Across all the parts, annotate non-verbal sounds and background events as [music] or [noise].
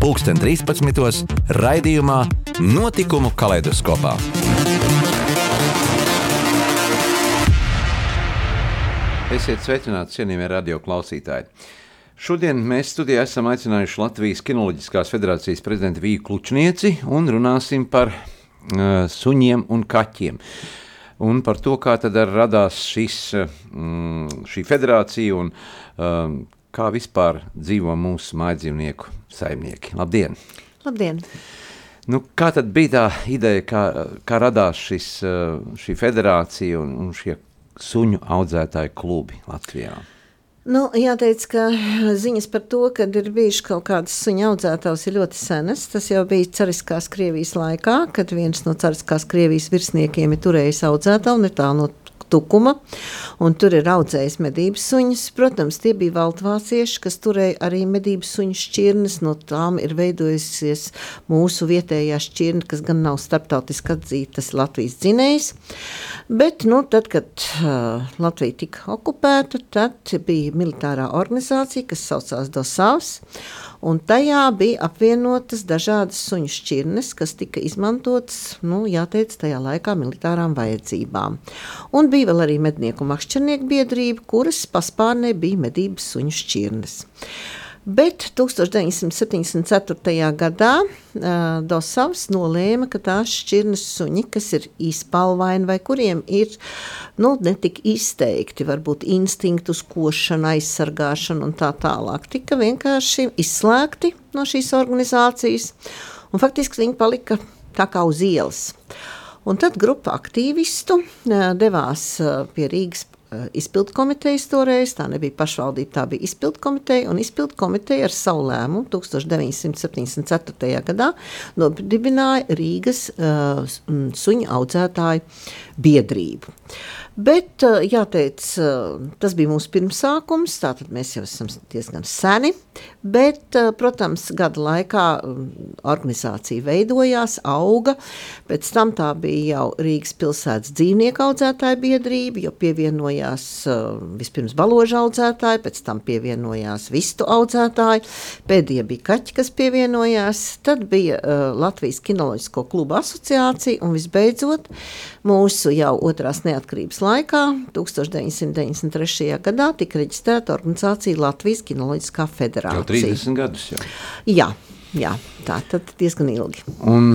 pulksten 13. raidījumā Notikumu kaleidoskopā. Esiet sveicināti, cienījamie radio klausītāji! Šodien mēs studijā esam aicinājuši Latvijas Kinoloģiskās federācijas prezidentu Vīju Klučnieci un runāsim par uh, suņiem un kaķiem. Un par to, kā tad radās šis, mm, šī federācija un um, kā vispār dzīvo mūsu mājdzīvnieku saimnieki. Labdien! Labdien! Nu, kā tad bija tā ideja, kā, kā radās šis, šī federācija un, un šie suņu audzētāju klubi Latvijā? Nu, jāteic, ka ziņas par to, ka ir bijuši kaut kādas suņu audzētājas, ir ļoti senas. Tas jau bija Cariskās Krievijas laikā, kad viens no Cariskās Krievijas virsniekiem ir turējis audzētāju, un ir tā no tukuma, un tur ir audzējis medības suņus. Protams, tie bija valtvācieši, kas turēja arī medības suņu šķirnes, no tām ir veidojusies mūsu vietējā šķirne, kas gan nav starptautiski atzīta, tas Latvijas dzinējs. Bet, nu, tad, kad uh, Latvija tika okupēta, tad bija militārā organizācija, kas saucās DOSAVS, un tajā bija apvienotas dažādas suņu šķirnes, kas tika izmantotas, nu, jāteic, tajā laikā militārām vajadzībām. Un bija vēl arī mednieku makšķernieku biedrība, kuras paspārnē bija medības suņu šķirnes. Bet 1974. gadā uh, Dosavs nolēma, ka tās šķirnes suņi, kas ir izpalvaini vai kuriem ir nu, netik izteikti, varbūt instinktu košana, aizsargāšana un tā tālāk, tika vienkārši izslēgti no šīs organizācijas. Un faktiski viņi palika tā kā uz ielas. Un tad grupa aktīvistu devās pie Rīgas izpildu komitejas toreiz, tā nebija pašvaldība, tā bija izpildu komiteja, un izpildu komiteja ar savu lēmumu 1974. gadā nodibināja Rīgas uh, suņu audzētāju biedrību. Bet, uh, jāteic, uh, tas bija mūsu pirmsākums, tātad mēs jau esam diezgan seni, bet, uh, protams, gada laikā um, organizācija veidojās, auga, pēc tam tā bija jau Rīgas pilsētas dzīvnieku audzētāju biedrība, jo pievienojās vispirms baložu audzētāji, pēc tam pievienojās vistu audzētāji, pēdējie bija kaķi, kas pievienojās, tad bija Latvijas kinoloģisko klubu asociācija un visbeidzot mūsu jau otrās neatkarības laikā, 1993. gadā, tika reģistrēta organizācija Latvijas kinoloģiskā federācija. Jau 30 gadus jau. Jā. Jā, tā tad diezgan ilgi. Un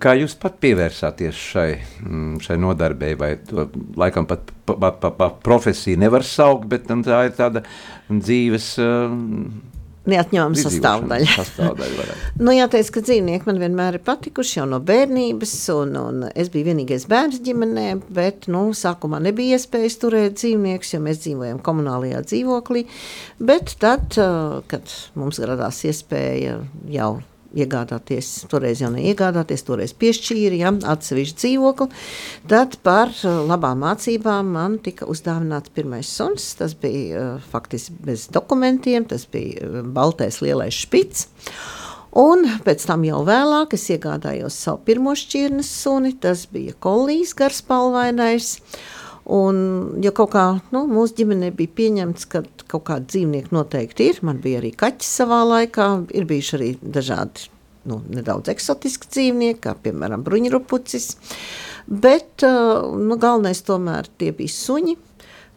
kā jūs pat pievērsāties šai, mm, šai nodarbei, vai to laikam pat pa, pa, pa, pa profesiju nevar saukt, bet um, tā ir tāda dzīves. Uh, Neatņemama sastāvdaļa. sastāvdaļa [laughs] nu, jāteic, ka dzīvnieki man vienmēr ir patikuši jau no bērnības, un, un es biju vienīgais bērns ģimenē, bet nu, sākumā nebija iespējas turēt dzīvniekus, jo mēs dzīvojam komunālajā dzīvoklī. Bet tad, kad mums radās iespēja jau iegādāties, toreiz jau neiegādāties, toreiz piešķīri, ja, atsevišķu dzīvokli. Tad par uh, labām mācībām man tika uzdāvināts pirmais suns. Tas bija uh, faktiski bez dokumentiem, tas bija uh, baltais lielais špits. Un pēc tam jau vēlāk es iegādājos savu pirmo šķirnes suni, tas bija kolīs garspalvainais. Un, jo kaut kā nu, mūsu ģimenē bija pieņemts, ka kaut kādi dzīvnieki noteikti ir. Man bija arī kaķis savā laikā, ir bijuši arī dažādi nu, nedaudz eksotiski dzīvnieki, kā piemēram bruņurupucis. Bet nu, galvenais tomēr tie bija suņi,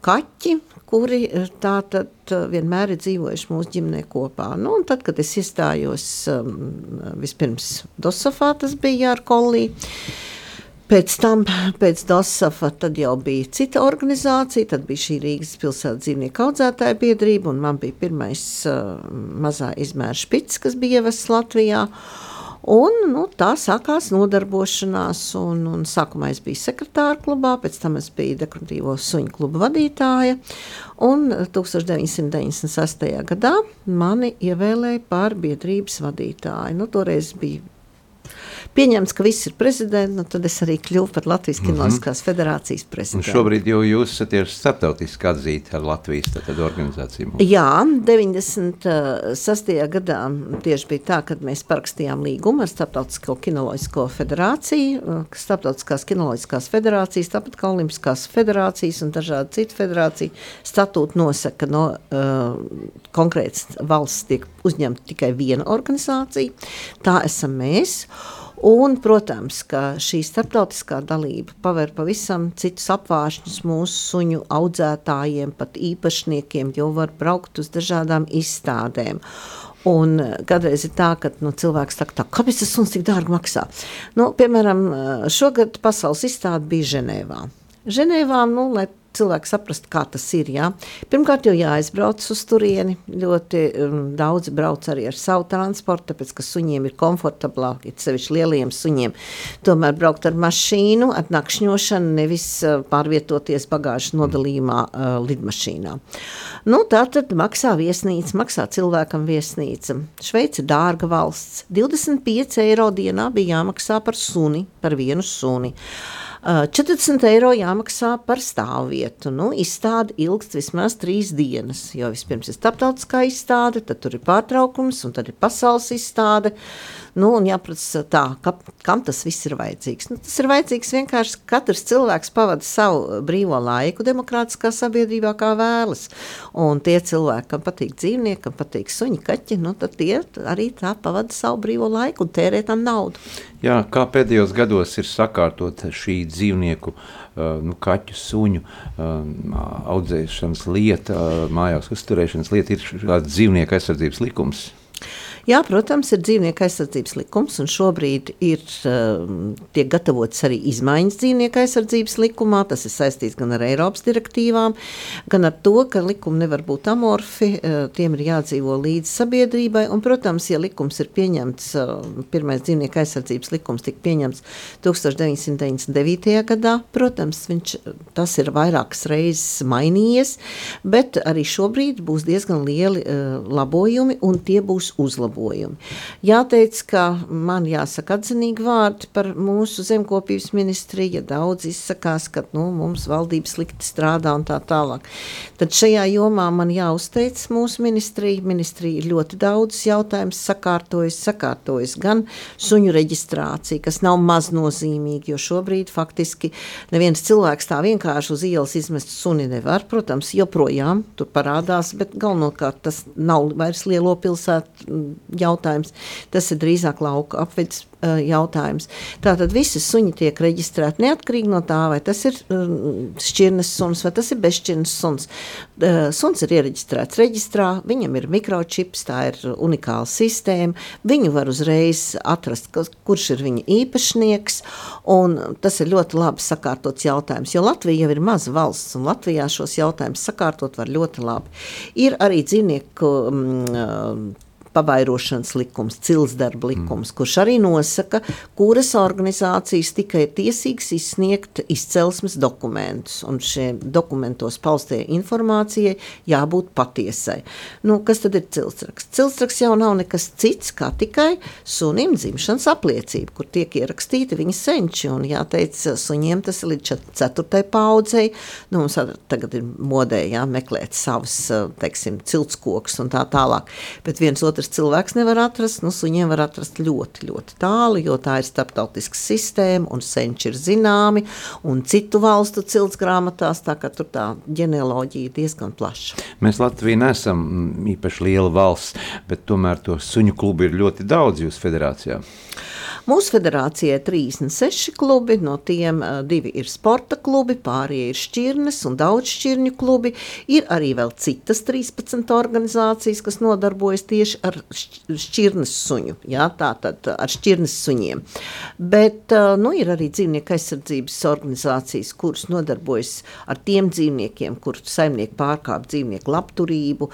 kaķi, kuri tātad vienmēr ir dzīvojuši mūsu ģimenē kopā. Nu, tad, kad es iestājos vispirms Dosofā, tas bija ar kolī, Pēc tam, pēc DASAFA, tad jau bija cita organizācija, tad bija šī Rīgas pilsētas dzīvnieku audzētāja biedrība, un man bija pirmais uh, mazā izmēra špits, kas bija ievests Latvijā. Un, nu, tā sākās nodarbošanās, un, un sākumā es biju sekretāra klubā, pēc tam es biju dekoratīvo suņu kluba vadītāja, un 1996. gadā mani ievēlēja par biedrības vadītāju. Nu, toreiz bija pieņemts, ka viss ir prezidents, nu, tad es arī kļuvu par Latvijas mhm. Kinoloģiskās mm -hmm. federācijas prezidentu. Un šobrīd jau jūs esat starptautiski atzīta ar Latvijas tad, organizāciju. Jā, 96. gadā tieši bija tā, kad mēs parakstījām līgumu ar Starptautisko kinoloģisko federāciju, Starptautiskās kinoloģiskās federācijas, tāpat kā Olimpiskās federācijas un dažādi citu federāciju statūti nosaka, no uh, konkrētas valsts tiek uzņemta tikai viena organizācija, tā esam mēs. Un, protams, ka šī starptautiskā dalība paver pavisam citus apvāršņus mūsu suņu audzētājiem, pat īpašniekiem, jo var braukt uz dažādām izstādēm. Un kādreiz ir tā, ka nu, cilvēks saka, tā, kāpēc tas suns tik dārgi maksā? Nu, piemēram, šogad pasaules izstāde bija Ženēvā. Ženēvā, nu, lai cilvēki saprast, kā tas ir. Jā. Pirmkārt, jau jāaizbrauc uz turieni. Ļoti um, daudz brauc arī ar savu transportu, tāpēc, ka suņiem ir komfortablāk, ir sevišķi lieliem suņiem. Tomēr braukt ar mašīnu, ar nakšņošanu, nevis uh, pārvietoties bagāžas nodalījumā uh, lidmašīnā. Nu, tā tad maksā viesnīca, maksā cilvēkam viesnīca. Šveica ir dārga valsts. 25 eiro dienā bija jāmaksā par suni, par vienu suni. Uh, 40 eiro jāmaksā par stāvvietu. Nu, izstāde ilgst vismaz trīs dienas, jo vispirms ir starptautiskā izstāde, tad tur ir pārtraukums, un tad ir pasaules izstāde. Nu, un jāprasa tā, ka, kam tas viss ir vajadzīgs. Nu, tas ir vajadzīgs vienkārši katrs cilvēks pavada savu brīvo laiku demokrātiskā sabiedrībā, kā vēlas. Un tie cilvēki, kam patīk dzīvnieki, kam patīk suņi, kaķi, nu, tad tie arī tā pavada savu brīvo laiku un tērē tam naudu. Jā, kā pēdējos gados ir sakārtot šī dzīvnieku, uh, nu, kaķu, suņu uh, audzēšanas lieta, uh, mājās uzturēšanas lieta, ir šāds dzīvnieku aizsardzības likums? Jā, protams, ir dzīvnieku aizsardzības likums, un šobrīd ir um, tiek gatavotas arī izmaiņas dzīvnieku aizsardzības likumā. Tas ir saistīts gan ar Eiropas direktīvām, gan ar to, ka likumi nevar būt amorfi, uh, tiem ir jādzīvo līdz sabiedrībai. Un, protams, ja likums ir pieņemts, uh, pirmais dzīvnieku aizsardzības likums tika pieņemts 1999. gadā, protams, viņš, tas ir vairākas reizes mainījies, bet arī šobrīd būs diezgan lieli uh, labojumi, un tie būs uzlabojumi uzlabojumi. Jāteic, ka man jāsaka atzinīgi vārdi par mūsu zemkopības ministriju, ja daudz izsakās, ka nu, mums valdība slikti strādā un tā tālāk. Tad šajā jomā man jāuzteic mūsu ministrija. Ministrija ļoti daudz jautājumus sakārtojas, sakārtojas gan suņu reģistrācija, kas nav maznozīmīga, jo šobrīd faktiski neviens cilvēks tā vienkārši uz ielas izmest suni nevar. Protams, joprojām tur parādās, bet galvenokārt tas nav vairs lielo pilsētu jautājums. Tas ir drīzāk lauka apvidus uh, jautājums. Tātad visi suņi tiek reģistrēti neatkarīgi no tā, vai tas ir um, šķirnes suns vai tas ir bezšķirnes suns. Uh, suns ir iereģistrēts reģistrā, viņam ir mikročips, tā ir unikāla sistēma. Viņu var uzreiz atrast, kurš ir viņa īpašnieks, un tas ir ļoti labi sakārtots jautājums, jo Latvija jau ir maza valsts, un Latvijā šos jautājumus sakārtot var ļoti labi. Ir arī dzīvnieku um, pavairošanas likums, cilsdarba likums, mm. kurš arī nosaka, kuras organizācijas tikai ir tiesīgas izsniegt izcelsmes dokumentus, un šiem dokumentos paustie informācijai jābūt patiesai. Nu, kas tad ir cilsraksts? Cilsraksts jau nav nekas cits, kā tikai sunim dzimšanas apliecība, kur tiek ierakstīti viņa senči, un jāteic, suņiem tas ir līdz ceturtai paudzei, nu, mums tagad ir modē, jā, meklēt savus, teiksim, ciltskokus un tā tālāk, bet viens otrs otrs cilvēks nevar atrast, nu, suņiem var atrast ļoti, ļoti tālu, jo tā ir starptautiska sistēma, un senči ir zināmi, un citu valstu cilts grāmatās, tā ka tur tā ģenealoģija diezgan plaša. Mēs Latvija nesam īpaši liela valsts, bet tomēr to suņu klubu ir ļoti daudz jūsu federācijā. Mūsu federācijai ir 36 klubi, no tiem uh, divi ir sporta klubi, pārējie ir šķirnes un daudz šķirņu klubi. Ir arī vēl citas 13 organizācijas, kas nodarbojas tieši ar šķirnes suņu, jā, tātad ar šķirnes suņiem. Bet nu, ir arī dzīvnieku aizsardzības organizācijas, kuras nodarbojas ar tiem dzīvniekiem, kurus saimnieki pārkāp dzīvnieku labturību.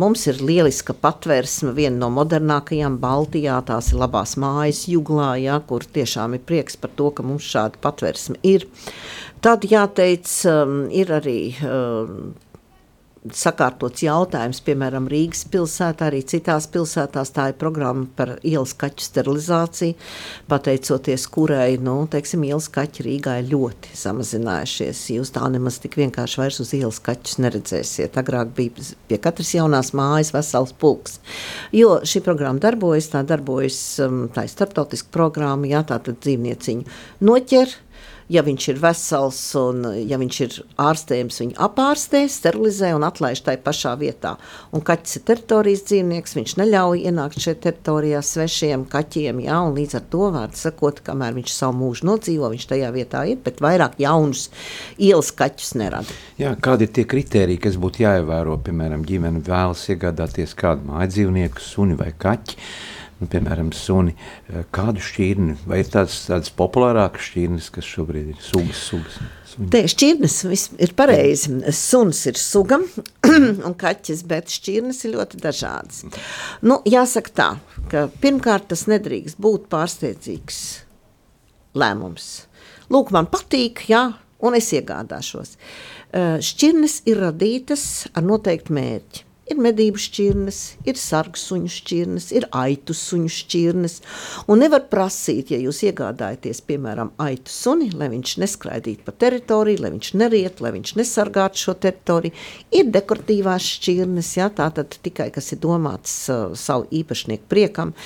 Mums ir lieliska patvērsme, viena no modernākajām Baltijā, tās ir labās mājas Juglā, ja, kur tiešām ir prieks par to, ka mums šāda patvērsme ir. Tad jāteic, ir arī sakārtots jautājums, piemēram, Rīgas pilsētā, arī citās pilsētās. Tā ir programma par ielas kaķu sterilizāciju, pateicoties kurai, nu, teiksim, ielas kaķi Rīgā ir ļoti samazinājušies. Jūs tā nemaz tik vienkārši vairs uz ielas kaķus neredzēsiet. Agrāk bija pie katras jaunās mājas vesels pulks. Jo šī programma darbojas, tā darbojas, um, tā ir starptautiska programma, jā, tā tad dzīvnieciņu noķer, ja viņš ir vesels un ja viņš ir ārstējams, viņu apārstē, sterilizē un atlaiž tajā pašā vietā. Un kaķis ir teritorijas dzīvnieks, viņš neļauj ienākt šeit teritorijā svešiem kaķiem, jā, līdz ar to vārdu sakot, kamēr viņš savu mūžu nodzīvo, viņš tajā vietā ir, bet vairāk jaunus ielas kaķus nerada. Jā, kādi ir tie kriteriji, kas būtu jāievēro, piemēram, ģimene vēlas iegādāties kādu mājdzīvnieku, suni vai kaķi, nu, piemēram, suni, eh, kādu šķirni, vai ir tādas, tādas populārākas šķirnes, kas šobrīd ir sugas, sugas? Te šķirnes ir pareizi. Suns ir suga [clears throat] un kaķis, bet šķirnes ir ļoti dažādas. Nu, jāsaka tā, ka pirmkārt tas nedrīkst būt pārsteidzīgs lēmums. Lūk, man patīk, jā, un es iegādāšos. Eh, šķirnes ir radītas ar noteiktu mērķi. Ir medību šķirnes, ir sargu suņu šķirnes, ir aitu suņu šķirnes. Un nevar prasīt, ja jūs iegādājaties, piemēram, aitu suni, lai viņš neskraidītu pa teritoriju, lai viņš neriet, lai viņš nesargātu šo teritoriju. Ir dekoratīvās šķirnes, jā, tā tad tikai, kas ir domāts uh, savu īpašnieku priekam,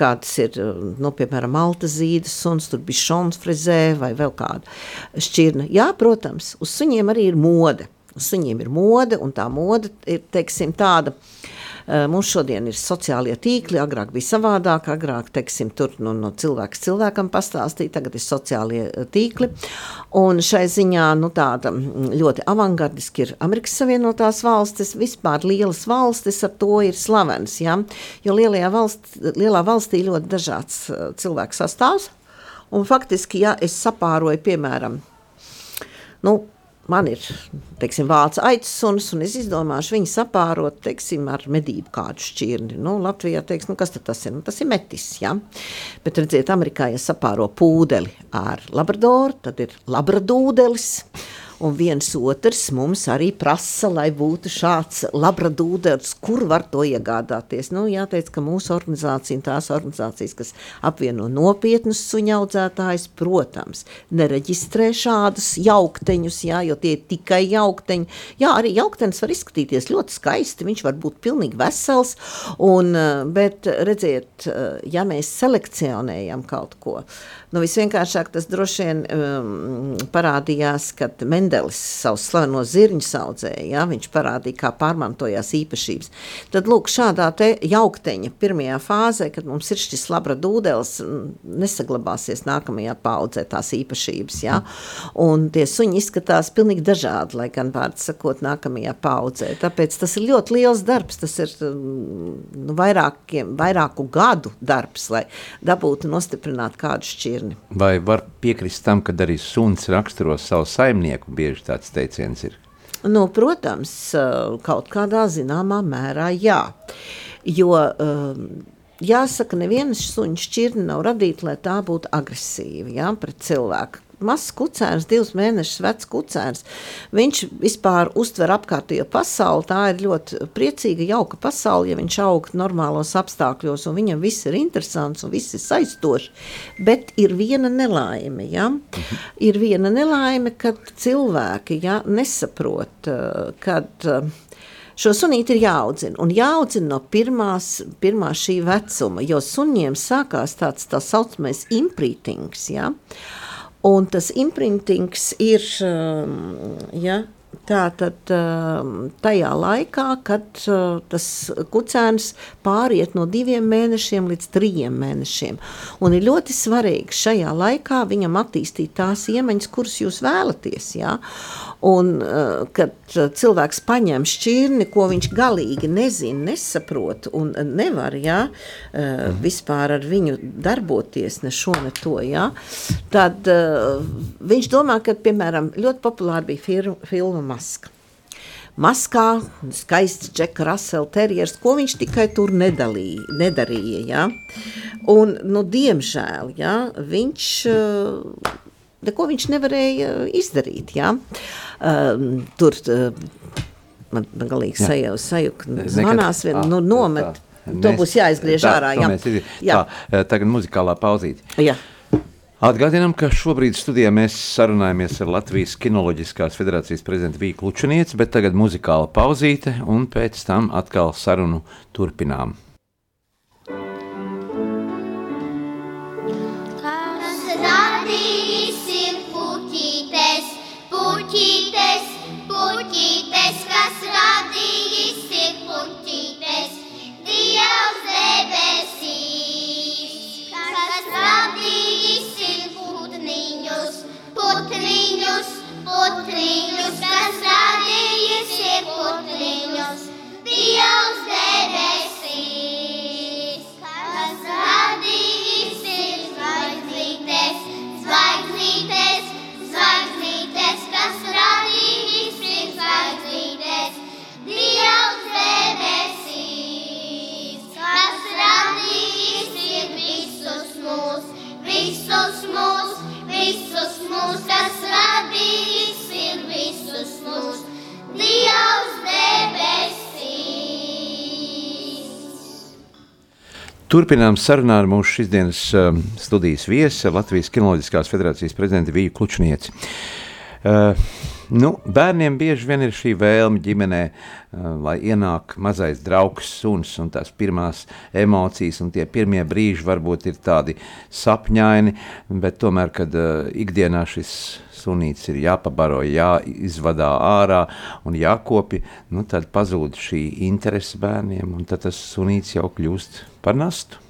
kādas ir, uh, nu, piemēram, malta zīdas suns, tur bija šons frezē vai vēl kāda šķirne. Jā, protams, uz suņiem arī ir mode. Suņiem ir mode, un tā mode ir teiksim, tāda. Mums šodien ir sociālie tīkli, agrāk bija savādāk, agrāk teiksim, tur nu, no cilvēks cilvēkam pastāstīja, tagad ir sociālie tīkli. Un šai ziņā nu, tāda ļoti avangardiski ir Amerikas Savienotās valstis, vispār lielas valstis ar to ir slavenas. Ja? Jo valst, lielā valstī ļoti dažāds cilvēku sastāvs. Un faktiski, ja es sapāroju, piemēram, nu, man ir teiksim, vācu suns, un es izdomāšu viņu sapārot teiksim, ar medību kādu šķirni. Nu, Latvijā teiks, nu, kas tas ir? Nu, tas ir metis. Ja? Bet, redziet, Amerikā, ja sapāro pūdeli ar labradoru, tad ir labradūdelis un viens otrs mums arī prasa, lai būtu šāds labradūders, kur var to iegādāties. Nu, jāteic, ka mūsu organizācija un tās organizācijas, kas apvieno nopietnus suņa audzētājus, protams, nereģistrē šādus jaukteņus, jā, jo tie ir tikai jaukteņi. Jā, arī jauktenis var izskatīties ļoti skaisti, viņš var būt pilnīgi vesels, un, bet redziet, ja mēs selekcionējam kaut ko, nu visvienkāršāk tas droši vien um, parādījās, kad Mendes Mendelis savus slaveno zirņu audzēja, ja, viņš parādīja, kā pārmantojās īpašības. Tad, lūk, šādā te jaukteņa pirmajā fāzē, kad mums ir šis labradūdelis, nesaglabāsies nākamajā paudzē tās īpašības, ja, un tie suņi izskatās pilnīgi dažādi, lai gan vārds sakot nākamajā paudzē. Tāpēc tas ir ļoti liels darbs, tas ir nu, vairākiem, vairāku gadu darbs, lai dabūtu nostiprināt kādu šķirni. Vai var piekrist tam, ka arī suns raksturo savu saimnieku bieži tāds teiciens ir? Nu, protams, kaut kādā zināmā mērā jā. Jo jāsaka, neviena suņa šķirne nav radīta, lai tā būtu agresīva ja, pret cilvēku mazs kucēns, divus mēnešus vecs kucēns. Viņš vispār uztver apkārtējo pasauli. Tā ir ļoti priecīga, jauka pasaule, ja viņš aug normālos apstākļos, un viņam viss ir interesants un viss ir saistoši. Bet ir viena nelaime, ja? Mhm. ir viena nelaime, kad cilvēki ja, nesaprot, eh, kad eh, Šo sunīti ir jāaudzina, un jāaudzina no pirmās, pirmā šī vecuma, jo suņiem sākās tāds tā saucamais imprītings, ja? uh, Un tas imprintings ir, um, ja, Tā tad um, tajā laikā, kad uh, tas kucēns pāriet no diviem mēnešiem līdz trijiem mēnešiem. Un ir ļoti svarīgi šajā laikā viņam attīstīt tās iemaņas, kuras jūs vēlaties. Ja? Un, uh, kad cilvēks paņem šķirni, ko viņš galīgi nezina, nesaprot un nevar ja, uh, vispār ar viņu darboties, ne šo, ne to, ja, tad uh, viņš domā, ka, piemēram, ļoti populāri bija fir filma Maska. Maskā skaists Džeka Russell terjers, ko viņš tikai tur nedalīja, nedarīja, ja. Un, nu, diemžēl, ja, viņš neko viņš nevarēja izdarīt. Ja? Um, tur uh, man galīgi sajūta, sajūta, zvanās vien, nu, nomet. Tā. To būs jāizgriež tā, ārā. Jā. Mēs, jā. Tā, tagad muzikālā pauzīte. Jā. Atgādinām, ka šobrīd studijā mēs sarunājamies ar Latvijas Kinoloģiskās federācijas prezidentu Vīku Lučunieci, bet tagad muzikāla pauzīte un pēc tam atkal sarunu turpinām. Turpinām sarunā ar mūsu šīsdienas um, studijas viesi, Latvijas Kinoloģiskās federācijas prezidentu Vīju Klučnieci. Uh, nu, bērniem bieži vien ir šī vēlme ģimenē, uh, lai ienāk mazais draugs, suns un tās pirmās emocijas, un tie pirmie brīži varbūt ir tādi sapņaini, bet tomēr, kad uh, ikdienā šis sunīts ir jāpabaro, jāizvadā ārā un jākopja, nu, tad pazūd šī interese bērniem, un tad tas sunīts jau kļūst par nastu.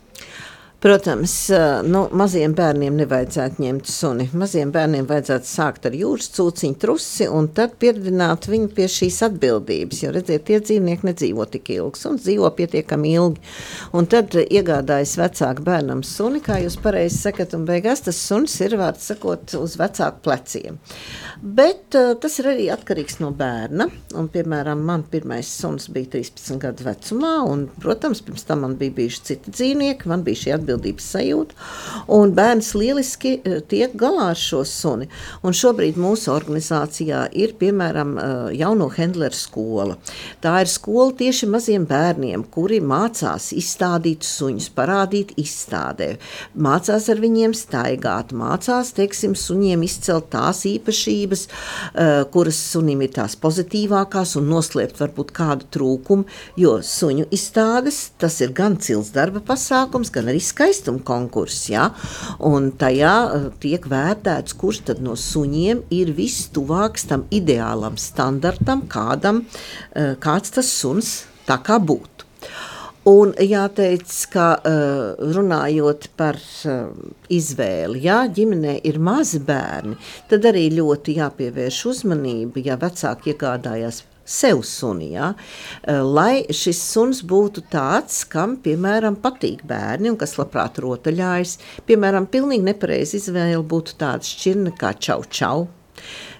Protams, eh, nu, maziem bērniem nevajadzētu ņemt suni. Maziem bērniem vajadzētu sākt ar jūras cūciņu trusi un tad pieredzināt viņu pie šīs atbildības. Jo, redziet, tie dzīvnieki nedzīvo tik ilgi un dzīvo pietiekami ilgi. Un tad eh, iegādājas vecāku bērnam suni, kā jūs pareizi sakat, un beigās tas suns ir, vārds sakot, uz vecāku pleciem. Bet uh, tas ir arī atkarīgs no bērna. Un, piemēram, man pirmais suns bija 13 gadu vecumā, un, protams, pirms tam man bija bijuši citi dzīvnieki, man bija šī atbildības sajūta. Un bērns lieliski uh, tiek galā ar šo suni. Un šobrīd mūsu organizācijā ir, piemēram, uh, jauno Hendleru skola. Tā ir skola tieši maziem bērniem, kuri mācās izstādīt suņus, parādīt izstādē, mācās ar viņiem staigāt, mācās, teiksim, suņiem izcelt tās īpašības, uh, kuras sunim ir tās pozitīvākās, un noslēpt varbūt kādu trūkumu. Jo suņu izstādes tas ir gan cils darba pasākums, gan arī skaistuma konkurss. Ja? Un tajā uh, tiek vērtēts, kurš no suņiem ir vistuvāks tam ideālam standartam, kādam, uh, kāds tas suns tā kā būtu. Un jāteic, ka runājot par izvēli, ja ģimenē ir mazi bērni, tad arī ļoti jāpievērš uzmanība, ja vecāki iegādājās sev suni, ja? lai šis suns būtu tāds, kam, piemēram, patīk bērni un kas labprāt rotaļājas. Piemēram, pilnīgi nepareizi izvēle būtu tāda šķirne kā čau čau.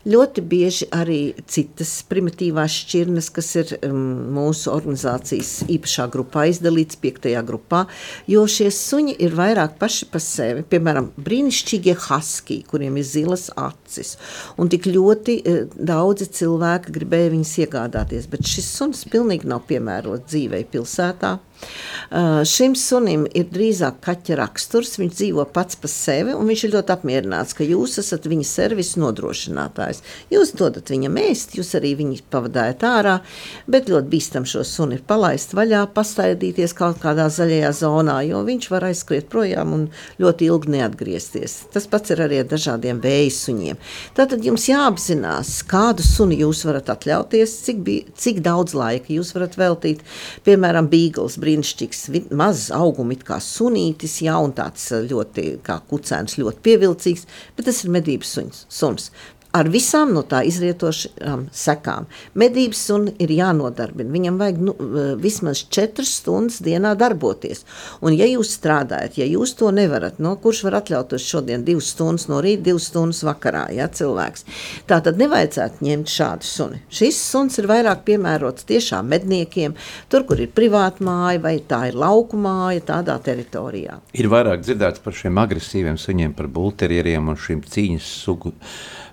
Ļoti bieži arī citas primitīvās šķirnes, kas ir um, mūsu organizācijas īpašā grupā izdalīts, piektajā grupā, jo šie suņi ir vairāk paši pa sevi. Piemēram, brīnišķīgie haski, kuriem ir zilas acis, un tik ļoti uh, daudzi cilvēki gribēja viņus iegādāties, bet šis suns pilnīgi nav piemērots dzīvei pilsētā. Uh, šim sunim ir drīzāk kaķa raksturs. Viņš dzīvo pats par sevi, un viņš ir ļoti apmierināts, ka jūs esat viņa servisa nodrošinātājs. Jūs dodat viņam ēst, jūs arī viņu pavadājat ārā, bet ļoti bīstam šo suni ir palaist vaļā, pastaidīties kaut kādā zaļajā zonā, jo viņš var aizskriet projām un ļoti ilgi neatgriezties. Tas pats ir arī ar dažādiem vēju suņiem. Tātad jums jāapzinās, kādu suni jūs varat atļauties, cik, cik daudz laika jūs varat veltīt, piemēram, bīgls, brīnišķīgs, mazs augums, kā sunītis, ja un tāds ļoti kā kucēns, ļoti pievilcīgs, bet tas ir medības suns. suns ar visām no tā izrietošām sekām. Medības suni ir jānodarbina. Viņam vajag nu, vismaz 4 stundas dienā darboties. Un, ja jūs strādājat, ja jūs to nevarat, no kurš var atļauties šodien 2 stundas no rīta, 2 stundas vakarā, ja cilvēks. Tā tad nevajadzētu ņemt šādu suni. Šis suns ir vairāk piemērots tiešām medniekiem, tur, kur ir privāta māja vai tā ir lauku māja, tādā teritorijā. Ir vairāk dzirdēts par šiem agresīviem suņiem, par bulterieriem un šīm cīņas sugu,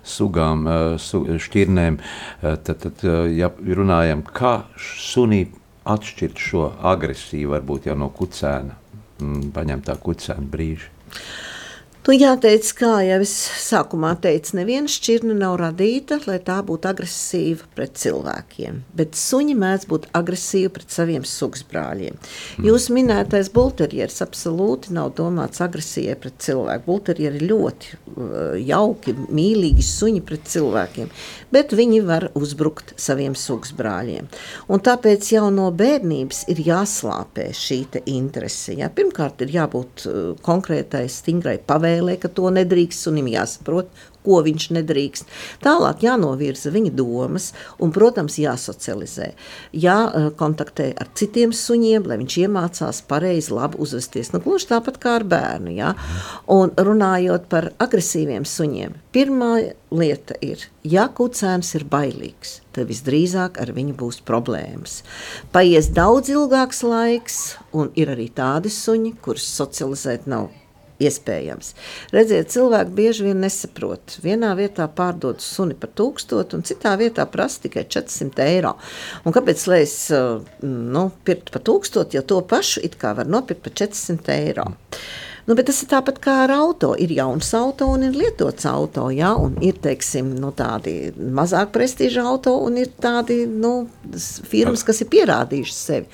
sugām, uh, su, šķirnēm, uh, tad, tad uh, ja runājam, kā sunī atšķirt šo agresiju varbūt jau no kucēna, mm, paņemtā kucēna brīža. Nu, jāteic, kā jau es sākumā teicu, neviena šķirne nav radīta, lai tā būtu agresīva pret cilvēkiem. Bet suņi mēdz būt agresīvi pret saviem sugsbrāļiem. Mm. Jūsu minētais bulterjeris absolūti nav domāts agresijai pret cilvēku. Bulterjeri ir ļoti uh, jauki, mīlīgi suņi pret cilvēkiem, bet viņi var uzbrukt saviem sugsbrāļiem. Un tāpēc jau no bērnības ir jāslāpē šī interese. Ja? Pirmkārt, ir jābūt uh, konkrētai, stingrai pavēlei jāspēlē, ka to nedrīkst, sunim jāsaprot, ko viņš nedrīkst. Tālāk jānovirza viņa domas un, protams, jāsocializē. Jākontaktē ar citiem suņiem, lai viņš iemācās pareizi, labi uzvesties. Nu, gluži tāpat kā ar bērnu. Ja? Un runājot par agresīviem suņiem, pirmā lieta ir, ja kucēns ir bailīgs, tad visdrīzāk ar viņu būs problēmas. Paies daudz ilgāks laiks, un ir arī tādi suņi, kurus socializēt nav iespējams. Redziet, cilvēki bieži vien nesaprot. Vienā vietā pārdod suni par 1000, un citā vietā prasa tikai 400 eiro. Un kāpēc lai es nu, pirktu par 1000, ja to pašu it kā var nopirkt par 400 eiro? Mm. Nu, bet tas ir tāpat kā ar auto. Ir jauns auto un ir lietots auto. Ja? Ir teiksim, nu, tādi mazāk prestiža auto un ir tādi nu, firmas, kas ir pierādījušas sevi.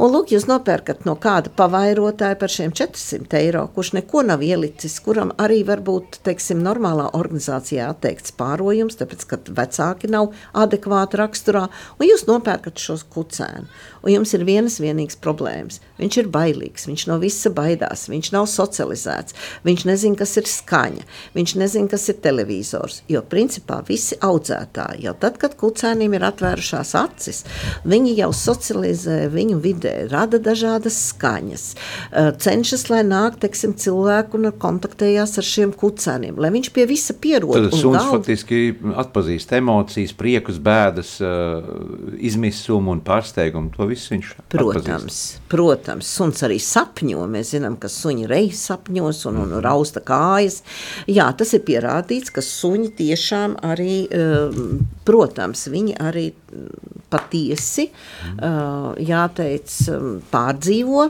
Un, lūk, jūs nopērkat no kāda pavairotāja par šiem 400 eiro, kurš neko nav ielicis, kuram arī varbūt teiksim, normālā organizācijā atteikts pārojums, tāpēc ka vecāki nav adekvāti raksturā, un jūs nopērkat šos kucēnu. Un jums ir vienas vienīgas problēmas. Viņš ir bailīgs, viņš no visa baidās, viņš nav sociāls socializēts. Viņš nezina, kas ir skaņa, viņš nezina, kas ir televizors. Jo principā visi audzētāji jau tad, kad kucēniem ir atvērušās acis, viņi jau socializē viņu vidē, rada dažādas skaņas, cenšas, lai nāk, teiksim, cilvēku un kontaktējās ar šiem kucēniem, lai viņš pie visa pierod. Tad suns galv... faktiski atpazīst emocijas, priekus, bēdas, izmisumu un pārsteigumu. To visu viņš protams, atpazīst. Protams, suns arī sapņo. Mēs zinām, ka suņi reiz sapņos un, un rausta kājas. Jā, tas ir pierādīts, ka suņi tiešām arī, um, protams, viņi arī patiesi, uh, jāteic, um, pārdzīvo,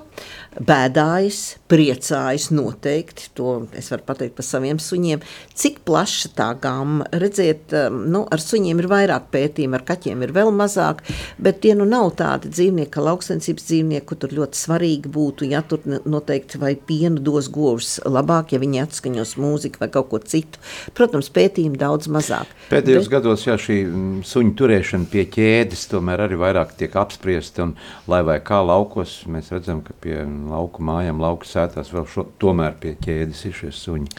bēdājas, priecājas noteikti, to es varu pateikt par saviem suņiem, cik plaša tā gama, redziet, um, nu, ar suņiem ir vairāk pētījumu, ar kaķiem ir vēl mazāk, bet tie nu nav tādi dzīvnieki, ka lauksensības dzīvnieki, kur tur ļoti svarīgi būtu, ja tur noteikti vai pienu dos govs labāk, ja viņi atskaņos mūziku vai kaut ko citu. Protams, pētījumi daudz mazāk. Pēdējos bet... gados, jā, šī mm, suņu turēšana pie ķēdes tomēr arī vairāk tiek apspriesta. Un, lai vai kā laukos, mēs redzam, ka pie lauku mājām, lauku sētās vēl šo, tomēr pie ķēdes ir šie suņi.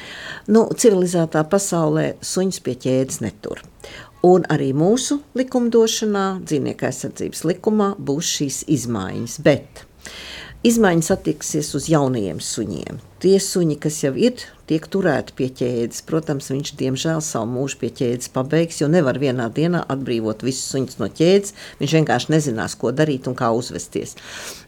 Nu, civilizētā pasaulē suņus pie ķēdes netur. Un arī mūsu likumdošanā, dzīvnieku aizsardzības likumā, būs šīs izmaiņas. Bet izmaiņas attieksies uz jaunajiem suņiem. Tie suņi, kas jau ir tiek turēti pie ķēdes. Protams, viņš diemžēl savu mūžu pie ķēdes pabeigs, jo nevar vienā dienā atbrīvot visus suņus no ķēdes. Viņš vienkārši nezinās, ko darīt un kā uzvesties.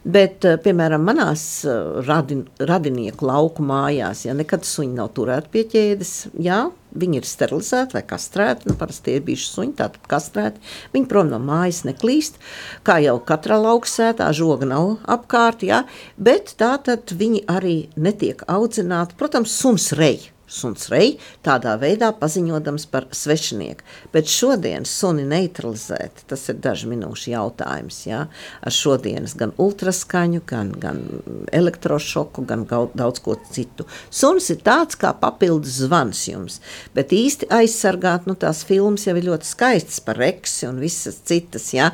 Bet, eh, piemēram, manās eh, radin, radinieku lauku mājās, ja nekad suņi nav turēti pie ķēdes, jā, Viņi ir sterilizēti vai kastrēti. Nu, parasti tie ir bijuši suņi, tātad kastrēti. Viņi prom no mājas neklīst. Kā jau katrā lauksētā, žoga nav apkārt, ja? bet tā tad viņi arī netiek audzināti. Protams, suns rei. Suns rei tādā veidā paziņodams par svešinieku. Bet šodien suni neutralizēt, tas ir dažu minūšu jautājums. Ja? Ar šodienas gan ultraskaņu, gan, gan elektrošoku, gan daudz ko citu. Suns ir tāds kā papildus zvans jums, bet īsti aizsargāt, nu tās filmas jau ir ļoti skaistas par reksi un visas citas, ja?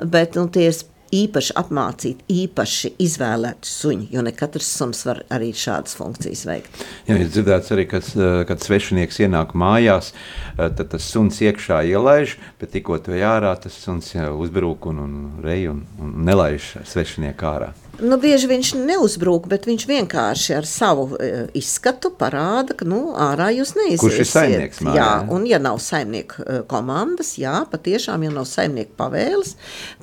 bet nu, tie ir īpaši apmācīt, īpaši izvēlēt suņu, jo ne katrs suns var arī šādas funkcijas veikt. Jā, ir dzirdēts arī, kad, eh, kad svešinieks ienāk mājās, eh, tad tas suns iekšā ielaiž, bet tikko to jārā, tas suns uzbrūk un, un rej un, un nelaiž svešinieku ārā. Nu, bieži viņš neuzbrūk, bet viņš vienkārši ar savu e, izskatu parāda, ka nu, ārā jūs neiziesiet. Kurš ir saimnieks mājā, Jā, un ja nav saimnieku e, komandas, jā, patiešām, ja nav saimnieku pavēles,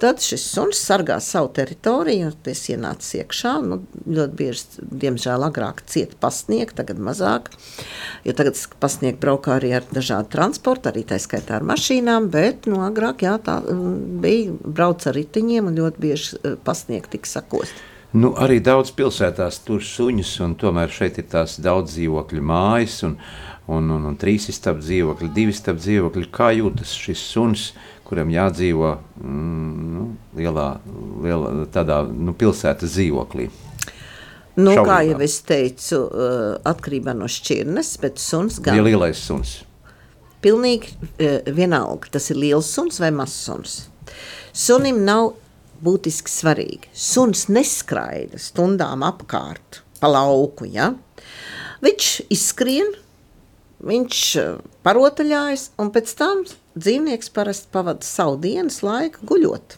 tad šis suns sargā savu teritoriju, tas ienācis iekšā. Nu, ļoti bieži, diemžēl, agrāk cieta pasniegt, tagad mazāk. Jo tagad pasniegt braukā arī ar dažādu transportu, arī tā skaitā ar mašīnām, bet nu, agrāk jā, tā bija brauc ar ritiņiem un ļoti bieži e, pasniegt tika sakost. Nu, arī daudz pilsētās tur suņus, un tomēr šeit ir tās daudz dzīvokļu mājas, un, un, un, un trīs istabas dzīvokļi, divi istabas dzīvokļi. Kā jūtas šis suns, kuram jādzīvo mm, nu, lielā, lielā tādā nu, pilsētas dzīvoklī? Nu, kā Šaurībā. jau es teicu, uh, atkarībā no šķirnes, bet suns gan Ja lielais suns. pilnīgi uh, vienalga, tas ir liels suns vai mazs suns. Sunim nav būtiski svarīgi. Suns neskraida stundām apkārt pa lauku, ja? Viņš izskrien, viņš uh, parotaļājas, un pēc tam dzīvnieks parasti pavada savu dienas laiku guļot.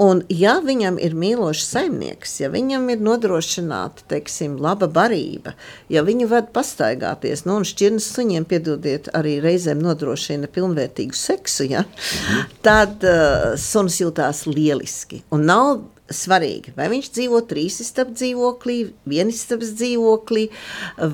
Un, ja viņam ir mīlošs saimnieks, ja viņam ir nodrošināta teiksim, laba barība, ja viņu ved pastaigāties, nu, un šķirnes suņiem, piedodiet, arī reizēm nodrošina pilnvērtīgu seksu, ja, tad uh, suns jūtās lieliski. Un nav svarīgi, vai viņš dzīvo trīs istabas dzīvoklī, vienas istabas dzīvoklī,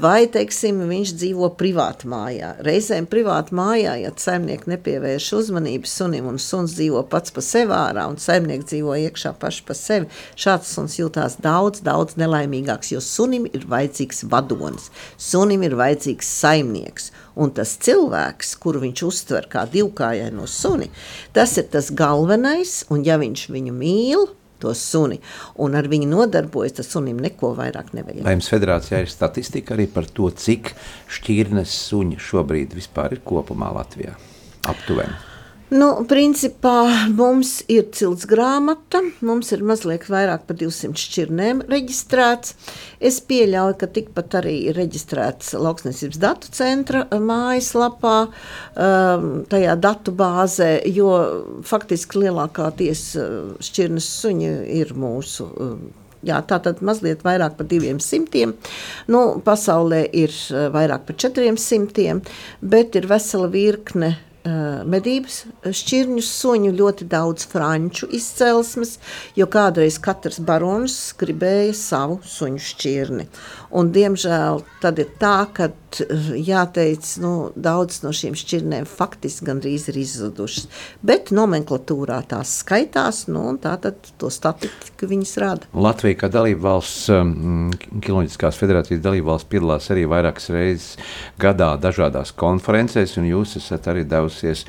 vai, teiksim, viņš dzīvo privāti mājā. Reizēm privāti mājā, ja saimnieki nepievērš uzmanību sunim, un suns dzīvo pats pa sevi ārā, un saimnieki dzīvo iekšā paši pa sevi, šāds suns jūtās daudz, daudz nelaimīgāks, jo sunim ir vajadzīgs vadonis, sunim ir vajadzīgs saimnieks, un tas cilvēks, kuru viņš uztver kā divkājaino suni, tas ir tas galvenais, un ja viņš viņu mīl, to suni, un ar viņu nodarbojas, tas sunim neko vairāk nevajag. Vai jums federācijā ir statistika arī par to, cik šķirnes suņi šobrīd vispār ir kopumā Latvijā? Aptuveni. Nu, principā mums ir cilts grāmata, mums ir mazliet vairāk par 200 šķirnēm reģistrēts. Es pieļauju, ka tikpat arī ir reģistrēts Lauksnesības datu centra mājaslapā, um, tajā datu bāzē, jo faktiski lielākā tiesa šķirnes suņi ir mūsu. um, Jā, tā tad mazliet vairāk par 200. Nu, pasaulē ir eh, vairāk par 400, bet ir vesela virkne uh, medības šķirņu suņu, ļoti daudz franču izcelsmes, jo kādreiz katrs barons gribēja savu suņu šķirni. Un, diemžēl tad ir tā, ka jāteic, nu, daudz no šīm šķirnēm faktiski gandrīz ir izzudušas. Bet nomenklatūrā tās skaitās, nu, un tā tad to statistiku viņas rada. Latvija, kā dalība valsts, um, Kinoloģiskās federācijas dalība valsts, piedalās arī vairākas reizes gadā dažādās konferencēs, un jūs esat arī devusies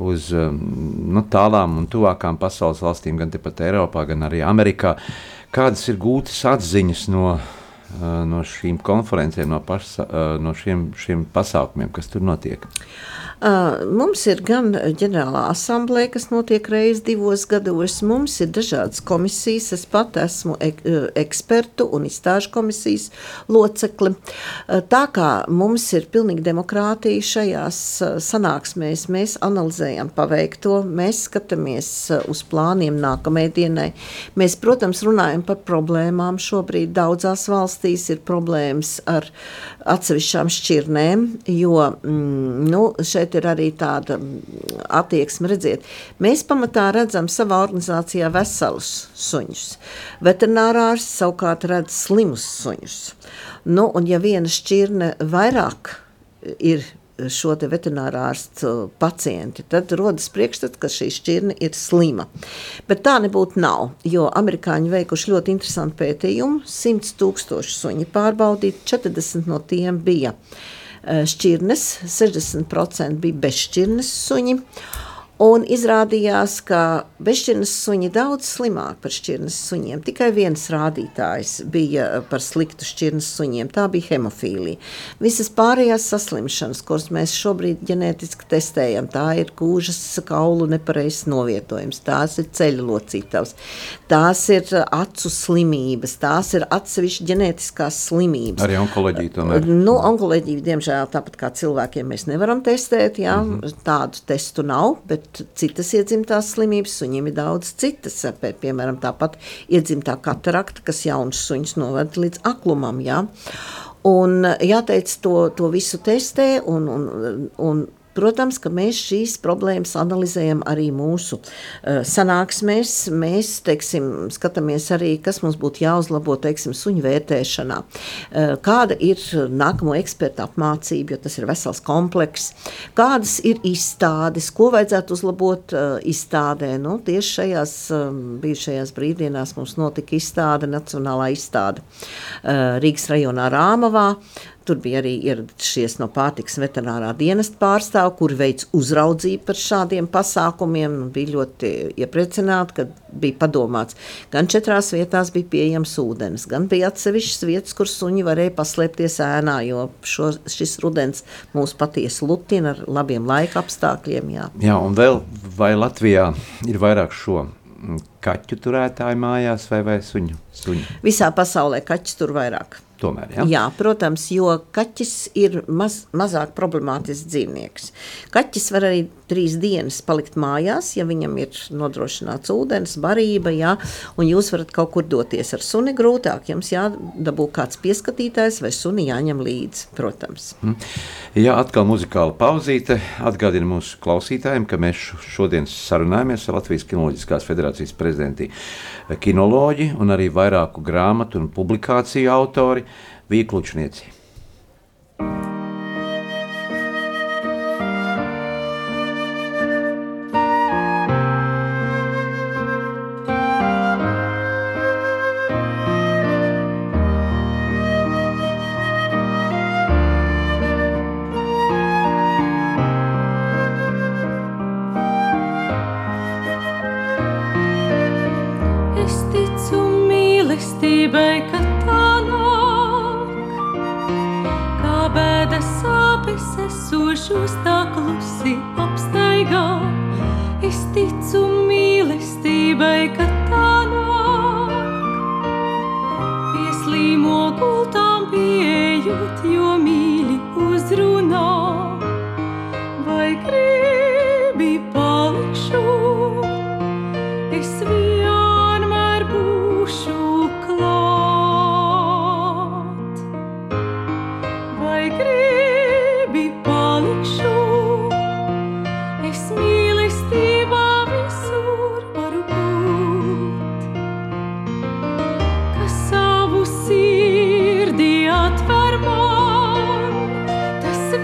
uz um, nu, tālām un tuvākām pasaules valstīm, gan tepat Eiropā, gan arī Amerikā. Kādas ir gūtas atziņas no, no šīm konferencēm, no, pasa, uh, no šiem, šiem pasākumiem, kas tur notiek? Mums ir gan ģenerālā asamblēja, kas notiek reizes divos gados. Mums ir dažādas komisijas. Es pat esmu ek, ekspertu un izstāžu komisijas locekli. Tā kā mums ir pilnīga demokrātija šajās sanāksmēs, mēs analizējam paveikto, mēs skatāmies uz plāniem nākamajai dienai. Mēs, protams, runājam par problēmām. Šobrīd daudzās valstīs ir problēmas ar atsevišķām šķirnēm, jo mm, nu, šeit ir arī tāda mm, attieksme, redziet, mēs pamatā redzam savā organizācijā veselus suņus. Veterinārārs savukārt redz slimus suņus. Nu, un ja viena šķirne vairāk ir šo te veterinārā ārstu pacienti, tad rodas priekšstats, ka šī šķirne ir slima. Bet tā nebūtu nav, jo amerikāņi veikuši ļoti interesantu pētījumu, 100 tūkstoši suņi pārbaudīti, 40 no tiem bija eh, šķirnes, 60% bija bezšķirnes suņi. Un izrādījās, ka bezšķirnes suņi daudz slimāk par šķirnes suņiem. Tikai viens rādītājs bija par sliktu šķirnes suņiem. Tā bija hemofīlija. Visas pārējās saslimšanas, kuras mēs šobrīd ģenētiski testējam, tā ir kūžas kaulu nepareizs novietojums, tās ir ceļu locītavs, tās ir acu slimības, tās ir atsevišķi ģenētiskās slimības. Arī onkoloģija tomēr. Nu, onkoloģiju, diemžēl, tāpat kā cilvēkiem, mēs nevaram testēt. Jā, mm -hmm. Tādu testu nav, bet būt citas iedzimtās slimības, suņiem ir daudz citas, pie, piemēram, tāpat iedzimtā katarakta, kas jaunus suņus noved līdz aklumam, jā. Un jāteic, to, to visu testē un, un, un Protams, ka mēs šīs problēmas analizējam arī mūsu uh, sanāksmēs. Mēs teiksim, skatāmies arī, kas mums būtu jāuzlabo teiksim, suņu vērtēšanā. Uh, kāda ir nākamo ekspertu apmācība, jo tas ir vesels komplekss. Kādas ir izstādes, ko vajadzētu uzlabot uh, izstādē? Nu, tieši šajās um, bijušajās brīvdienās mums notika izstāde, nacionālā izstāde Rīgas rajonā Rāmavā. Tur bija arī ieradušies no pārtiks veterinārā dienesta pārstāvji, kuri veic uzraudzību par šādiem pasākumiem. Bija ļoti iepriecināti, ka bija padomāts. Gan četrās vietās bija pieejams ūdens, gan bija atsevišķas vietas, kur suņi varēja paslēpties ēnā, jo šo, šis rudens mūs patiesi lutina ar labiem laika apstākļiem. Jā, jā un vēl vai Latvijā ir vairāk šo kaķu turētāju mājās vai, vai suņu, suņu? Visā pasaulē kaķis tur vairāk. Tomēr, ja? Jā, protams, jo kaķis ir maz, mazāk problemātisks dzīvnieks. Kaķis var arī trīs dienas palikt mājās, ja viņam ir nodrošināts ūdens, barība, jā, un jūs varat kaut kur doties ar suni grūtāk. Jums jādabū kāds pieskatītājs vai suni jāņem līdzi, protams. Mm. Jā, atkal muzikāla pauzīte. Atgādina mūsu klausītājiem, ka mēs šodien sarunājamies ar Latvijas Kinoloģiskās federācijas prezidenti kinoloģi un arī vairāku grāmatu un publikāciju autori Vīklučnieci.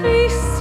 Peace.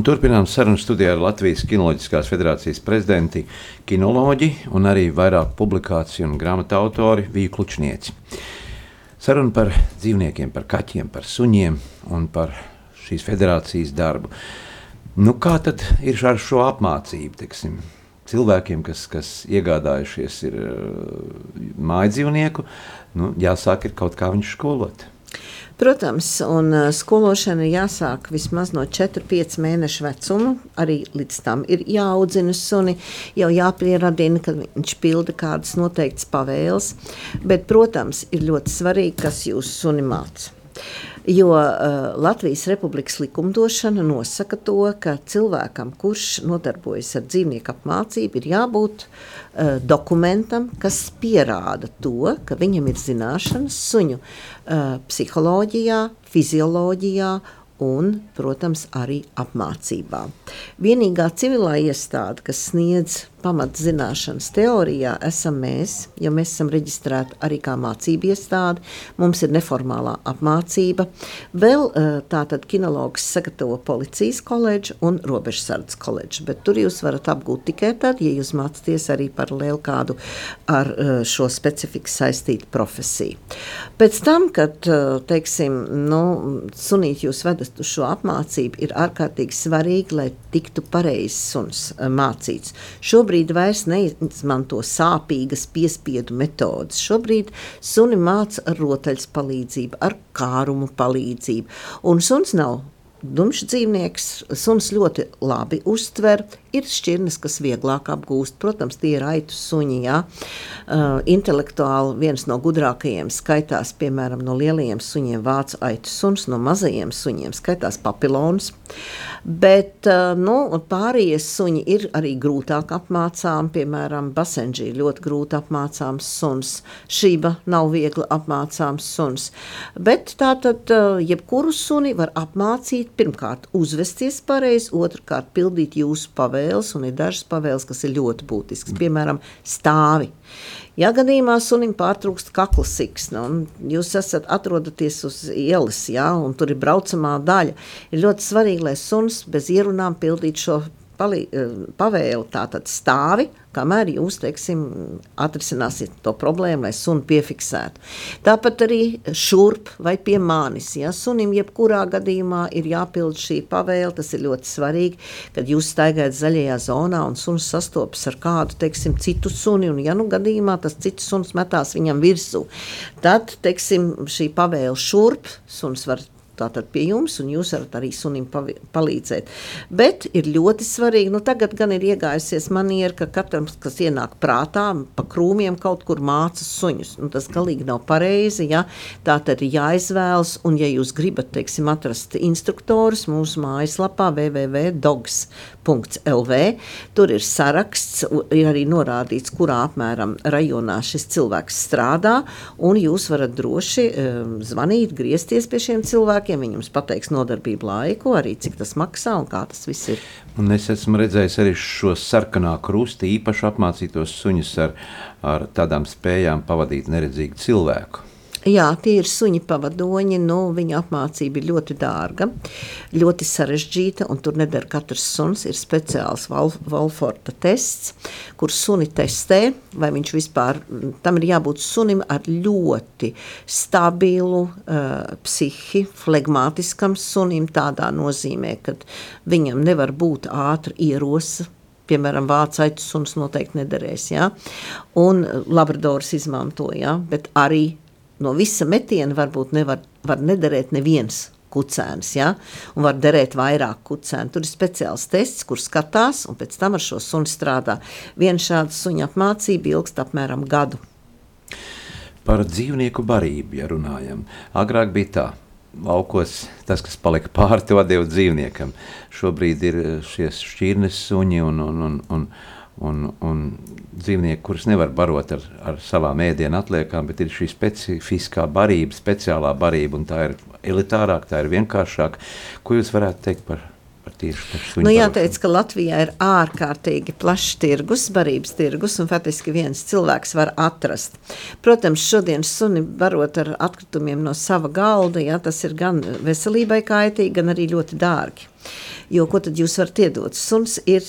Un turpinām sarunu studijā ar Latvijas Kinoloģiskās federācijas prezidenti, kinoloģi un arī vairāk publikāciju un grāmatu autori Vīju Klučnieci. Saruna par dzīvniekiem, par kaķiem, par suņiem un par šīs federācijas darbu. Nu, kā tad ir ar šo apmācību? Teksim? Cilvēkiem, kas, kas iegādājušies ir, uh, mājdzīvnieku, nu, jāsāk ir kaut kā viņu skolot. Protams, un uh, skološana jāsāk vismaz no 4-5 mēnešu vecuma. Arī līdz tam ir jāaudzina suni, jau jāpieradina, ka viņš pilda kādas noteiktas pavēles. Bet, protams, ir ļoti svarīgi, kas jūsu suni māca. Jo uh, Latvijas Republikas likumdošana nosaka to, ka cilvēkam, kurš nodarbojas ar dzīvnieku apmācību, ir jābūt uh, dokumentam, kas pierāda to, ka viņam ir zināšanas suņu uh, psiholoģijā, fizioloģijā un, protams, arī apmācībā. Vienīgā civilā iestāde, kas sniedz pamatzināšanas teorijā esam mēs, jo mēs esam reģistrēti arī kā mācību iestāde, mums ir neformālā apmācība. Vēl eh, tātad kinologs sagatavo policijas koledžu un robežsardzes koledžu, bet tur jūs varat apgūt tikai tad, ja jūs mācaties arī paralēli kādu ar eh, šo specifiku saistītu profesiju. Pēc tam, kad, eh, teiksim, nu, sunīt jūs vedat uz šo apmācību, ir ārkārtīgi svarīgi, lai tiktu pareizs suns mācīts. Šobrīd šobrīd vairs neizmanto sāpīgas piespiedu metodas. Šobrīd suni māca ar rotaļas palīdzību, ar kārumu palīdzību. Un suns nav Dumšs dzīvnieks, suns ļoti labi uztver. Ir šķirnes, kas vieglāk apgūst. Protams, tie ir aitu suņi. Jā. Uh, intelektuāli viens no gudrākajiem skaitās, piemēram, no lielajiem suņiem vācu aitu suns, no mazajiem suņiem skaitās papilons. Bet uh, nu, pārējie suņi ir arī grūtāk apmācām. Piemēram, basenģī ļoti grūti apmācāms suns. Šība nav viegli apmācāms suns. Bet tā tad uh, jebkuru suni var apmācīt pirmkārt uzvesties pareizi, otrkārt pildīt jūsu pavēles, un ir dažas pavēles, kas ir ļoti būtiskas, piemēram, stāvi. Ja gadījumā sunim pārtrūkst kakla siksna, un jūs esat atrodaties uz ielas, ja, un tur ir braucamā daļa, ir ļoti svarīgi, lai suns bez ierunām pildītu šo palī, eh, pavēli, tātad stāvi, kamēr jūs, teiksim, atrisināsiet to problēmu, lai sunu piefiksētu. Tāpat arī šurp vai pie manis, ja sunim jebkurā gadījumā ir jāpild šī pavēle, tas ir ļoti svarīgi, kad jūs staigājat zaļajā zonā un suns sastopas ar kādu, teiksim, citu suni, un ja nu gadījumā tas cits suns metās viņam virsū, tad, teiksim, šī pavēle šurp, suns var tātad pie jums, un jūs varat arī sunim palīdzēt. Bet ir ļoti svarīgi, nu tagad gan ir iegājusies maniera, ka katram, kas ienāk prātā, pa krūmiem kaut kur māca suņus. Nu, tas galīgi nav pareizi, ja? tā tad ir jāizvēlas, un ja jūs gribat, teiksim, atrast instruktorus mūsu mājaslapā www.dogs.lv, tur ir saraksts, ir arī norādīts, kurā apmēram rajonā šis cilvēks strādā, jūs varat droši um, zvanīt, griezties pie šiem cilvēkiem. Viņi jums pateiks nodarbību laiku, arī cik tas maksā un kā tas viss ir. Un es esmu redzējis arī šo sarkanā krusti, īpaši apmācītos suņus ar, ar tādām spējām pavadīt neredzīgu cilvēku. Jā, tie ir suņi pavadoņi. Nu, viņa apmācība ir ļoti dārga, ļoti sarežģīta, un tur nedara katrs suns. Ir speciāls Valforta tests, kur suni testē, vai viņš vispār tam ir jābūt sunim ar ļoti stabilu uh, psihi, flegmātiskam sunim, tādā nozīmē, ka viņam nevar būt ātra ierosa piemēram, vācu aitu suns noteikti nederēs. Ja? Un Labradors izmanto, ja? bet arī no visa metiena varbūt nevar var nederēt neviens kucēns, ja? un var derēt vairāk kucēnu. Tur ir speciāls tests, kur skatās, un pēc tam ar šo suni strādā. Viena šāda suņa apmācība ilgst apmēram gadu. Par dzīvnieku barību, ja runājam. Agrāk bija tā, laukos tas, kas palika pāri, to deva dzīvniekam. Šobrīd ir šie šķirnes suņi un, un, un, un un, un dzīvnieki, kurus nevar barot ar, ar savām ēdienu atliekām, bet ir šī specifiskā barība, speciālā barība, un tā ir elitārāka, tā ir vienkāršāka. Ko jūs varētu teikt par Nu, jāteic, ka Latvijā ir ārkārtīgi plašs tirgus, barības tirgus, un faktiski viens cilvēks var atrast. Protams, šodien suni barot ar atkritumiem no sava galda, jā, tas ir gan veselībai kaitīgi, gan arī ļoti dārgi. Jo ko tad jūs varat iedot? Suns ir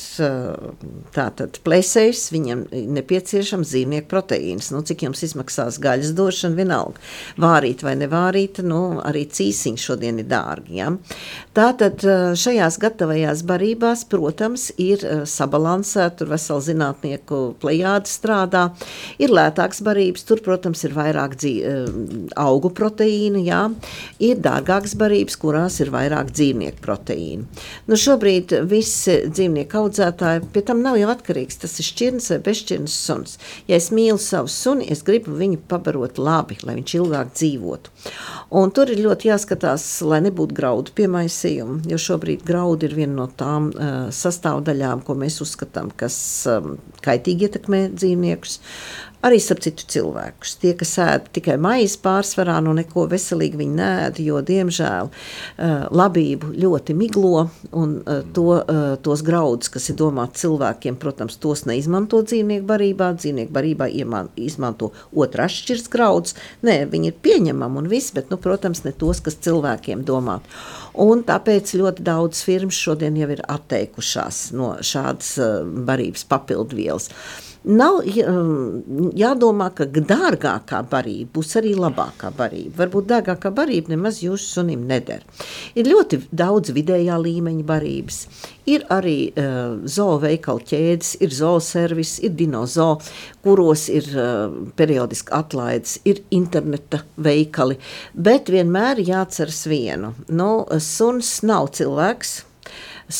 tātad plēsējs, viņam nepieciešams dzīvnieku proteīns. Nu, cik jums izmaksās gaļas došana, vienalga. Vārīt vai nevārīt, nu, arī cīsiņš šodien ir dārgi. Ja? Tātad šajās gatavajās barībās, protams, ir sabalansēta, tur vesela zinātnieku plejāde strādā, ir lētāks barības, tur, protams, ir vairāk dzī, augu proteīnu, jā, ir dārgāks barības, kurās ir vairāk dzīvnieku proteīnu. Nu, šobrīd visi dzīvnieku audzētāji pie tam nav jau atkarīgs. Tas ir šķirnes vai bezšķirnes suns. Ja es mīlu savu suni, es gribu viņu pabarot labi, lai viņš ilgāk dzīvotu. Un tur ir ļoti jāskatās, lai nebūtu graudu piemaisījumu, jo šobrīd graudi ir viena no tām uh, sastāvdaļām, ko mēs uzskatām, kas um, kaitīgi ietekmē dzīvniekus. Arī starp citu cilvēkus. Tie, kas ēd tikai maizi pārsvarā, no neko veselīgi viņi nēd, jo, diemžēl, labību ļoti miglo un to, tos graudus, kas ir domāti cilvēkiem, protams, tos neizmanto dzīvnieku barībā. Dzīvnieku barībā izmanto otrā šķirs graudus. Nē, viņi ir pieņemami un viss, bet, nu, protams, ne tos, kas cilvēkiem domāti. Un tāpēc ļoti daudz firmas šodien jau ir atteikušās no šādas barības papildvielas. Nav um, jādomā, ka dārgākā barība būs arī labākā barība. Varbūt dārgākā barība nemaz jūsu sunim neder. Ir ļoti daudz vidējā līmeņa barības. Ir arī uh, zooveikalu ķēdes, ir zooservis, ir dinozo, kuros ir uh, periodiski atlaides, ir interneta veikali. Bet vienmēr jāatceras vienu. Nu, suns nav cilvēks,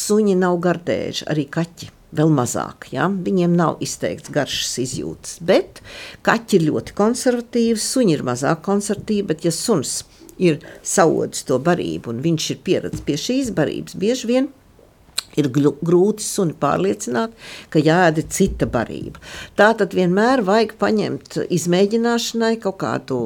suņi nav gardēži, arī kaķi vēl mazāk. Ja? Viņiem nav izteikts garšas izjūtas. Bet kaķi ir ļoti konservatīvi, suņi ir mazāk konservatīvi. Bet, ja suns ir saudis to barību un viņš ir pieredzējis pie šīs barības, bieži vien ir grūti suni pārliecināt, ka jāēda cita barība. Tā tad vienmēr vajag paņemt izmēģināšanai kaut kādu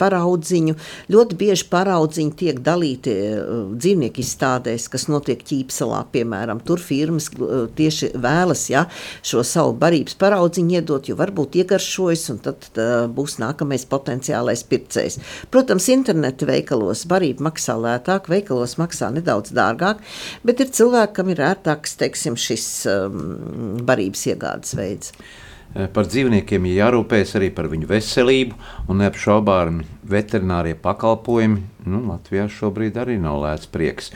paraudziņu. Ļoti bieži paraudziņi tiek dalīti uh, dzīvnieku izstādēs, kas notiek ķīpselā, piemēram. Tur firmas uh, tieši vēlas ja, šo savu barības paraudziņu iedot, jo varbūt iegaršojas un tad uh, būs nākamais potenciālais pircējs. Protams, interneta veikalos barība maksā lētāk, veikalos maksā nedaudz dārgāk, bet ir cilvēki, kam ir ērtāks teiksim, šis um, barības iegādes veids. Eh, par dzīvniekiem ir jārūpējas arī par viņu veselību, un neapšaubāmi veterinārie pakalpojumi nu, Latvijā šobrīd arī nav lēts prieks.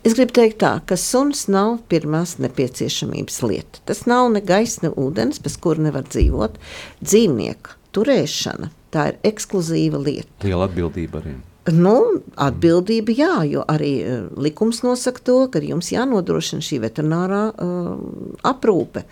Es gribu teikt, tā, ka suns nav pirmās nepieciešamības lieta. Tas nav ne gaisa, ne ūdens, bez kura nevar dzīvot. Dzīvnieku turēšana tā ir ekskluzīva lieta. Liela atbildība arī. Nu, atbildība jā, jo arī uh, likums nosaka to, ka jums jānodrošina šī veterinārā uh, aprūpe.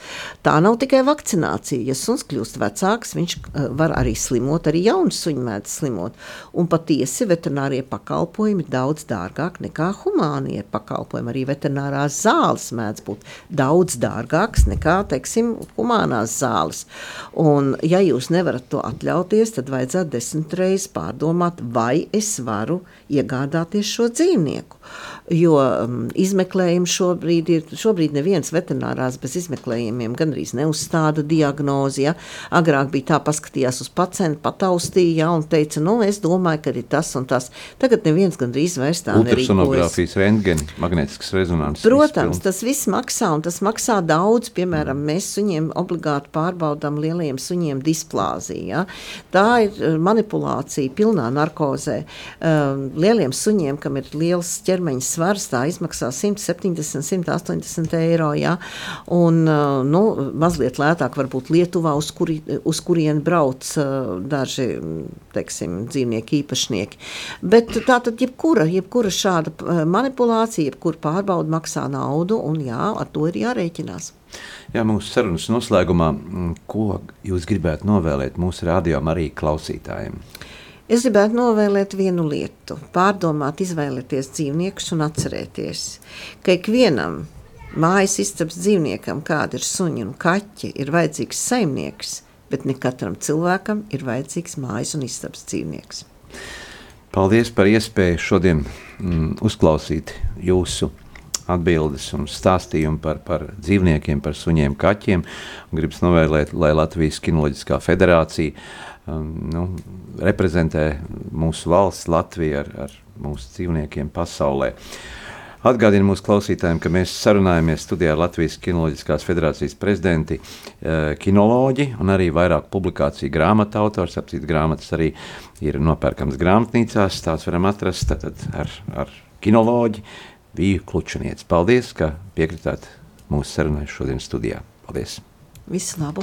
Tā nav tikai vakcinācija. Ja suns kļūst vecāks, viņš uh, var arī slimot, arī jauns suņi mēdz slimot. Un patiesi veterinārie pakalpojumi ir daudz dārgāk nekā humānie pakalpojumi. Arī veterinārās zāles mēdz būt daudz dārgākas nekā, teiksim, humānās zāles. Un ja jūs nevarat to atļauties, tad vajadzētu desmit reizes pārdomāt, vai es varu iegādāties šo dzīvnieku. Jo um, izmeklējumi šobrīd ir, šobrīd neviens veterinārās bez izmeklējumiem gandrīz neuzstāda diagnozi. Ja? Agrāk bija tā, paskatījās uz pacientu, pataustīja ja, un teica, nu, es domāju, ka ir tas un tas. Tagad neviens gandrīz vairs tā nerīkojas. Ultrasonogrāfijas rentgeni, magnetisks rezonanses. Protams, tas viss maksā un tas maksā daudz. Piemēram, mēs suņiem obligāti pārbaudām lieliem suņiem displāziju. Ja? Tā ir uh, manipulācija pilnā narkozē. Um, lieliem suņiem, kam ir liels ķermeņa svars, tā izmaksā 170, 180 eiro. Ja? Un, uh, nu, mazliet lētāk varbūt Lietuvā, uz, kuri, uz kurien brauc uh, daži teiksim, dzīvnieku īpašnieki. Bet tā tad jebkura, jebkura šāda uh, manipulācija, jebkura pārbauda maksā naudu, un jā, ar to ir jārēķinās. Jā, mūsu sarunas noslēgumā, mm, ko jūs gribētu novēlēt mūsu radio arī klausītājiem? Es gribētu novēlēt vienu lietu, pārdomāt, izvēlēties dzīvniekus un atcerēties, ka ikvienam mājas istabas dzīvniekam, kāda ir suņi un kaķi, ir vajadzīgs saimnieks, bet ne katram cilvēkam ir vajadzīgs mājas un istabas dzīvnieks. Paldies par iespēju šodien mm, uzklausīt jūsu atbildes un stāstījumu par, par dzīvniekiem, par suņiem, kaķiem. Gribu novēlēt, lai Latvijas Kinoloģiskā federācija um, nu, reprezentē mūsu valsts, Latviju ar, ar mūsu dzīvniekiem pasaulē. Atgādinu mūsu klausītājiem, ka mēs sarunājamies studijā ar Latvijas Kinoloģiskās federācijas prezidenti, eh, kinoloģi un arī vairāk publikāciju grāmatu autors. Apcīt grāmatas arī ir nopērkams grāmatnīcās, tās varam atrast tātad ar, ar kinoloģi Viju Klučaniec. Paldies, ka piekritāt mūsu sarunai šodien studijā. Paldies! Visu labu!